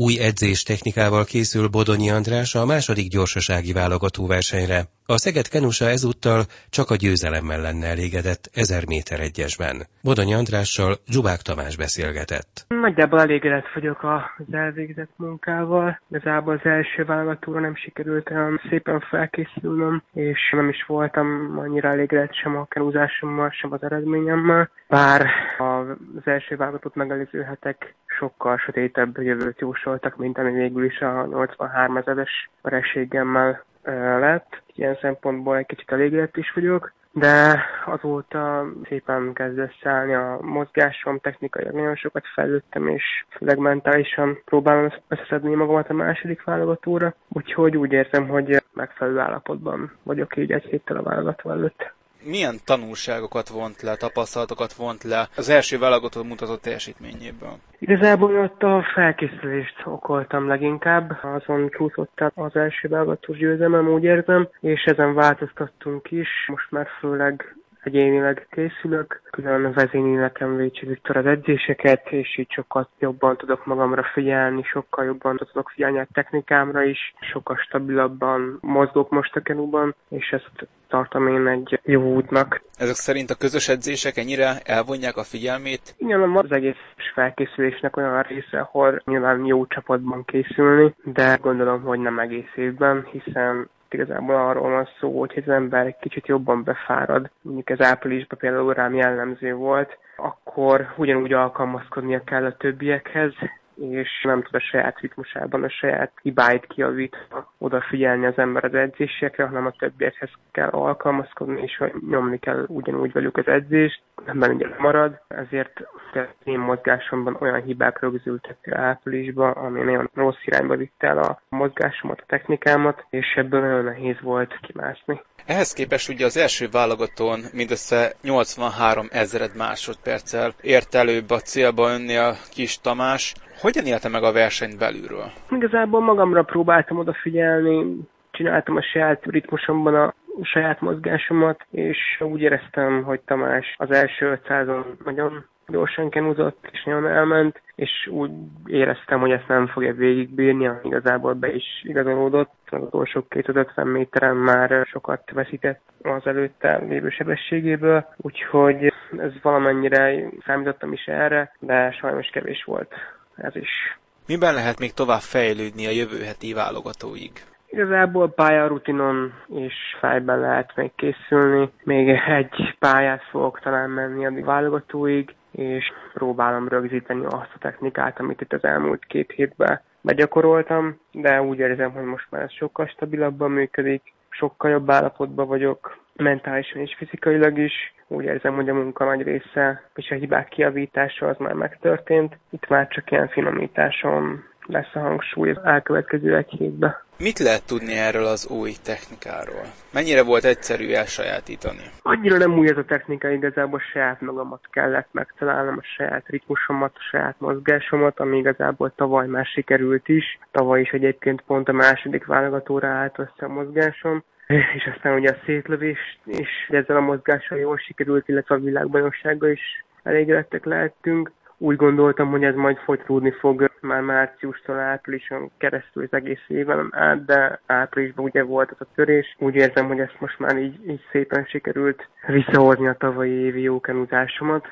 Új edzés technikával készül Bodonyi András a második gyorsasági válogató versenyre. A Szeged Kenusa ezúttal csak a győzelemmel lenne elégedett 1000 méter egyesben. Bodonyi Andrással Zsubák Tamás beszélgetett. Nagyjából elégedett vagyok az elvégzett munkával. Igazából az első válogatóra nem sikerült olyan szépen felkészülnöm, és nem is voltam annyira elégedett sem a kenúzásommal, sem az eredményemmel. Bár az első válogatót megelőző hetek sokkal sötétebb jövőt jósoltak, mint ami végül is a 83 ezeres vereségemmel lett. Ilyen szempontból egy kicsit elégedett is vagyok, de azóta szépen kezd összeállni a mozgásom, technikai nagyon sokat fejlődtem, és főleg mentálisan próbálom összeszedni magamat a második válogatóra, úgyhogy úgy érzem, hogy megfelelő állapotban vagyok így egy héttel a válogató előtt milyen tanulságokat vont le, tapasztalatokat vont le az első válogató mutatott teljesítményéből? Igazából ott a felkészülést okoltam leginkább, azon csúszott az első válogatós győzelmem, úgy érzem, és ezen változtattunk is, most már főleg egyénileg készülök, külön vezényi nekem Vécsi Viktor az edzéseket, és így sokkal jobban tudok magamra figyelni, sokkal jobban tudok figyelni a technikámra is, sokkal stabilabban mozgok most a kenúban, és ezt tartom én egy jó útnak. Ezek szerint a közös edzések ennyire elvonják a figyelmét? Igen, az egész felkészülésnek olyan része, ahol nyilván jó csapatban készülni, de gondolom, hogy nem egész évben, hiszen igazából arról van szó, hogy az ember egy kicsit jobban befárad, mondjuk ez áprilisban például rám jellemző volt, akkor ugyanúgy alkalmazkodnia kell a többiekhez, és nem tud a saját ritmusában, a saját hibáit kiavítva odafigyelni az ember az edzésekre, hanem a többiekhez kell alkalmazkodni, és nyomni kell ugyanúgy velük az edzést, nem ugye marad, ezért az én mozgásomban olyan hibák rögzültek áprilisban, ami nagyon rossz irányba vitte el a mozgásomat, a technikámat, és ebből nagyon nehéz volt kimászni. Ehhez képest ugye az első válogatón mindössze 83 ezered másodperccel ért előbb a célba önnél Kis Tamás. Hogyan élte meg a versenyt belülről? Igazából magamra próbáltam odafigyelni, csináltam a saját ritmusomban a saját mozgásomat, és úgy éreztem, hogy Tamás az első 500-on nagyon gyorsan kenúzott, és nagyon elment, és úgy éreztem, hogy ezt nem fogja végigbírni, ami igazából be is igazolódott. Az utolsó 250 méteren már sokat veszített az előtte lévő sebességéből, úgyhogy ez valamennyire számítottam is erre, de sajnos kevés volt ez is. Miben lehet még tovább fejlődni a jövő heti válogatóig? Igazából pályarutinon és fejben lehet még készülni. Még egy pályát fogok talán menni a válogatóig, és próbálom rögzíteni azt a technikát, amit itt az elmúlt két hétben begyakoroltam, de úgy érzem, hogy most már ez sokkal stabilabban működik, sokkal jobb állapotban vagyok, mentálisan és fizikailag is. Úgy érzem, hogy a munka nagy része és a hibák kiavítása az már megtörtént. Itt már csak ilyen finomításon lesz a hangsúly az elkövetkező egy hétben. Mit lehet tudni erről az új technikáról? Mennyire volt egyszerű elsajátítani? Annyira nem új ez a technika, igazából saját magamat kellett megtalálnom, a saját ritmusomat, a saját mozgásomat, ami igazából tavaly már sikerült is. Tavaly is egyébként pont a második válogatóra állt össze a mozgásom és aztán ugye a szétlövés és ezzel a mozgással jól sikerült, illetve a világbajnoksággal is elégedettek lehettünk úgy gondoltam, hogy ez majd folytatódni fog már márciustól áprilison keresztül az egész éven át, de áprilisban ugye volt az a törés. Úgy érzem, hogy ezt most már így, így szépen sikerült visszahozni a tavalyi évi jó kenutásomat.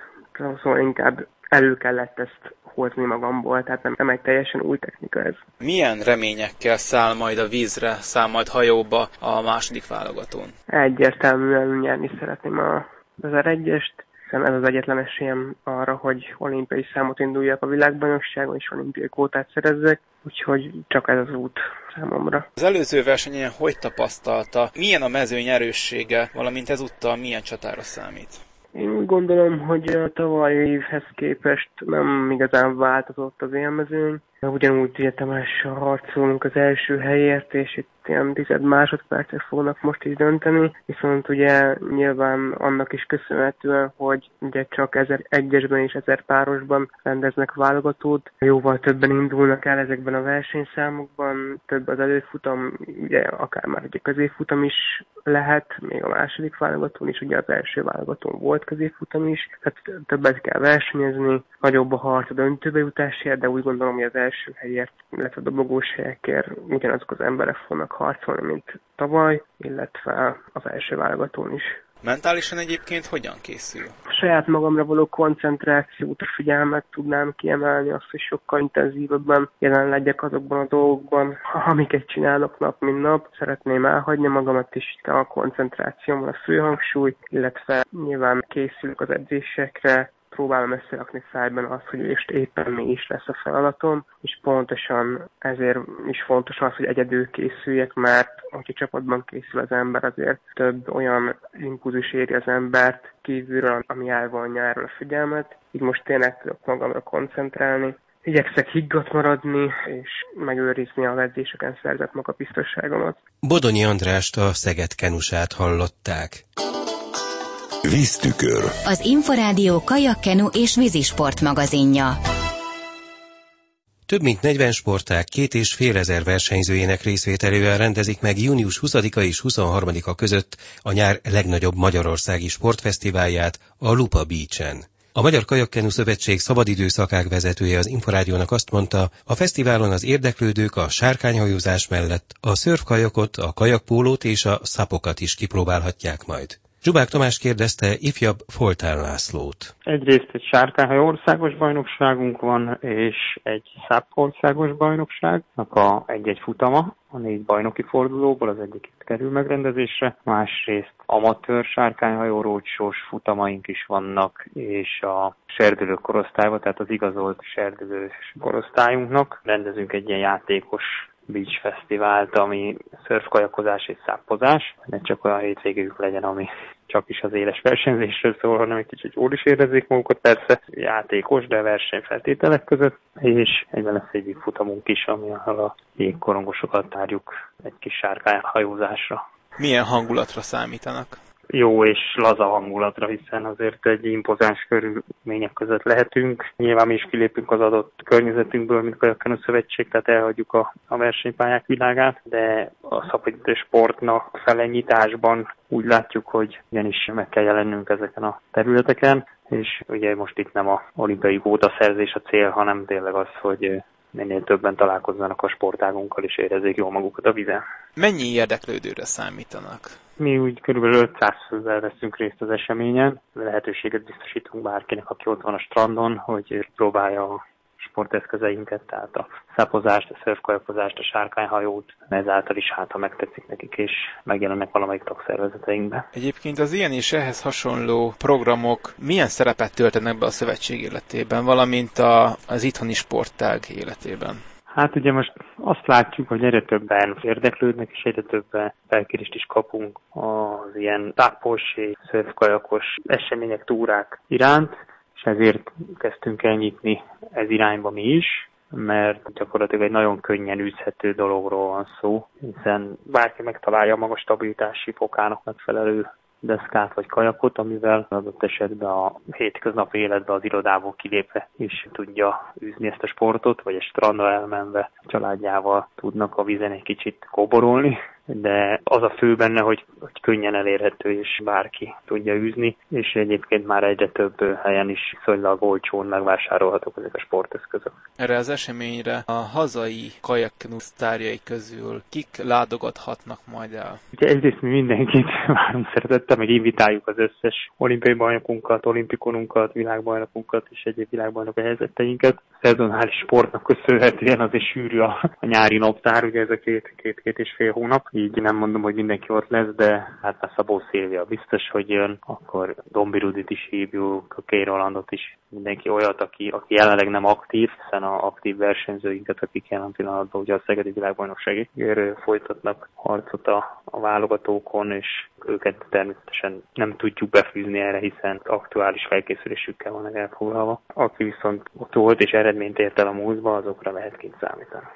Szóval inkább elő kellett ezt hozni magamból, tehát nem, nem egy teljesen új technika ez. Milyen reményekkel száll majd a vízre, száll majd hajóba a második válogatón? Egyértelműen nyerni szeretném a, az R1-est, hiszen ez az egyetlen esélyem arra, hogy olimpiai számot induljak a világbajnokságon, és olimpiai kvótát szerezzek, úgyhogy csak ez az út számomra. Az előző versenyen hogy tapasztalta? Milyen a mezőny erőssége, valamint ezúttal milyen csatára számít? Én úgy gondolom, hogy a tavalyi évhez képest nem igazán változott az élmezőny. Ugyanúgy ugye Tamással harcolunk az első helyért, és itt ilyen tized másodpercek fognak most is dönteni, viszont ugye nyilván annak is köszönhetően, hogy ugye csak ezer egyesben és ezer párosban rendeznek válogatót, jóval többen indulnak el ezekben a versenyszámokban, több az előfutam, ugye akár már egy középfutam is lehet, még a második válogatón is, ugye az első válogatón volt középfutam is, tehát többet kell versenyezni, nagyobb a harc a döntőbe jutásért, de úgy gondolom, hogy az első első helyért, illetve a dobogós helyekért ugyanazok az emberek fognak harcolni, mint tavaly, illetve az első válogatón is. Mentálisan egyébként hogyan készül? A saját magamra való koncentrációt, a figyelmet tudnám kiemelni, azt, hogy sokkal intenzívebben jelen legyek azokban a dolgokban, amiket csinálok nap, mint nap. Szeretném elhagyni magamat is a koncentrációmon a főhangsúly, illetve nyilván készülök az edzésekre, próbálom összerakni fejben azt, hogy most éppen mi is lesz a feladatom, és pontosan ezért is fontos az, hogy egyedül készüljek, mert hogyha csapatban készül az ember, azért több olyan impulzus éri az embert kívülről, ami elvonja erről a figyelmet. Így most tényleg tudok magamra koncentrálni, igyekszek higgadt maradni, és megőrizni a edzéseken szerzett magabiztosságomat. Bodonyi Andrást a Szeged Kenusát hallották. Víztükör. Az Inforádió kajakkenu és vízisport magazinja. Több mint 40 sporták két és fél ezer versenyzőjének részvételével rendezik meg június 20-a és 23-a között a nyár legnagyobb magyarországi sportfesztiválját a Lupa Beach-en. A Magyar Kajakkenu Szövetség szabadidőszakák vezetője az Inforádiónak azt mondta, a fesztiválon az érdeklődők a sárkányhajózás mellett a szörfkajakot, a kajakpólót és a szapokat is kipróbálhatják majd. Zsubák Tamás kérdezte ifjabb Foltán Lászlót. Egyrészt egy sárkányhaj országos bajnokságunk van, és egy szápp országos bajnokságnak a egy-egy futama, a négy bajnoki fordulóból, az egyik kerül megrendezésre, másrészt amatőr sárkányhajó rócsós futamaink is vannak, és a serdülő korosztályban, tehát az igazolt serdülős korosztályunknak rendezünk egy ilyen játékos Beach Fesztivált, ami szörfkajakozás és száppozás. Ne csak olyan hétvégéjük legyen, ami csak is az éles versenyzésről szól, hanem egy kicsit jól is érezzék magukat, persze játékos, de versenyfeltételek között, és egyben lesz egy futamunk is, ami a jégkorongosokat tárjuk egy kis sárkányhajózásra. Milyen hangulatra számítanak? Jó és laza hangulatra, hiszen azért egy impozáns körülmények között lehetünk. Nyilván mi is kilépünk az adott környezetünkből, mint a Szövetség, tehát elhagyjuk a, a versenypályák világát, de a szabadító sportnak felenyításban úgy látjuk, hogy igenis meg kell jelennünk ezeken a területeken, és ugye most itt nem a olimpiai szerzés a cél, hanem tényleg az, hogy minél többen találkozzanak a sportágunkkal és érezzék jól magukat a vizen. Mennyi érdeklődőre számítanak? Mi úgy kb. 500 fővel veszünk részt az eseményen. Lehetőséget biztosítunk bárkinek, aki ott van a strandon, hogy próbálja sporteszközeinket, tehát a szápozást, a szörfkajakozást, a sárkányhajót, ezáltal is hát, ha megtetszik nekik, és megjelennek valamelyik tagszervezeteinkbe. Egyébként az ilyen és ehhez hasonló programok milyen szerepet töltenek be a szövetség életében, valamint a, az itthoni sportág életében? Hát ugye most azt látjuk, hogy egyre többen érdeklődnek, és egyre többen felkérést is kapunk az ilyen tápos és szörfkajakos események, túrák iránt, ezért kezdtünk el nyitni ez irányba mi is, mert gyakorlatilag egy nagyon könnyen űzhető dologról van szó, hiszen bárki megtalálja maga stabilitási fokának megfelelő deszkát vagy kajakot, amivel adott esetben a hétköznapi életben az irodából kilépve is tudja űzni ezt a sportot, vagy egy strandra elmenve családjával tudnak a vízen egy kicsit koborolni, de az a fő benne, hogy, hogy könnyen elérhető és bárki tudja űzni, és egyébként már egyre több helyen is viszonylag olcsón megvásárolhatók ezek a sporteszközök. Erre az eseményre a hazai kajaknusz tárjai közül kik ládogathatnak majd el? Ugye egyrészt mi mindenkit várunk szeretettel, meg invitáljuk az összes olimpiai bajnokunkat, olimpikonunkat, világbajnokunkat és egyéb világbajnok helyzeteinket. Szezonális sportnak köszönhetően azért sűrű a, a nyári naptár, ugye ez a két, két, két és fél hónap így nem mondom, hogy mindenki ott lesz, de hát a Szabó Szilvia biztos, hogy jön, akkor Dombi Rudit is hívjuk, a Kay Rolandot is, mindenki olyat, aki, aki jelenleg nem aktív, hiszen a aktív versenyzőinket, akik jelen pillanatban ugye a Szegedi Világbajnokságért folytatnak harcot a, a válogatókon, és őket természetesen nem tudjuk befűzni erre, hiszen aktuális felkészülésükkel vannak elfoglalva. Aki viszont ott volt és eredményt ért el a múltba, azokra lehet kint számítani.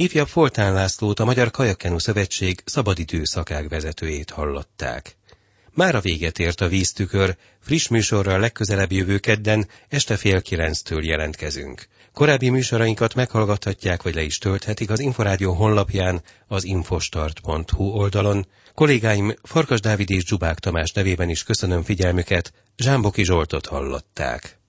Ifjabb Foltán Lászlót a Magyar Kajakkenu Szövetség szabadidő szakák vezetőjét hallották. Már a véget ért a víztükör, friss műsorral legközelebb jövő kedden este fél kilenctől jelentkezünk. Korábbi műsorainkat meghallgathatják, vagy le is tölthetik az Inforádió honlapján, az infostart.hu oldalon. Kollégáim Farkas Dávid és Zsubák Tamás nevében is köszönöm figyelmüket, Zsámboki Zsoltot hallották.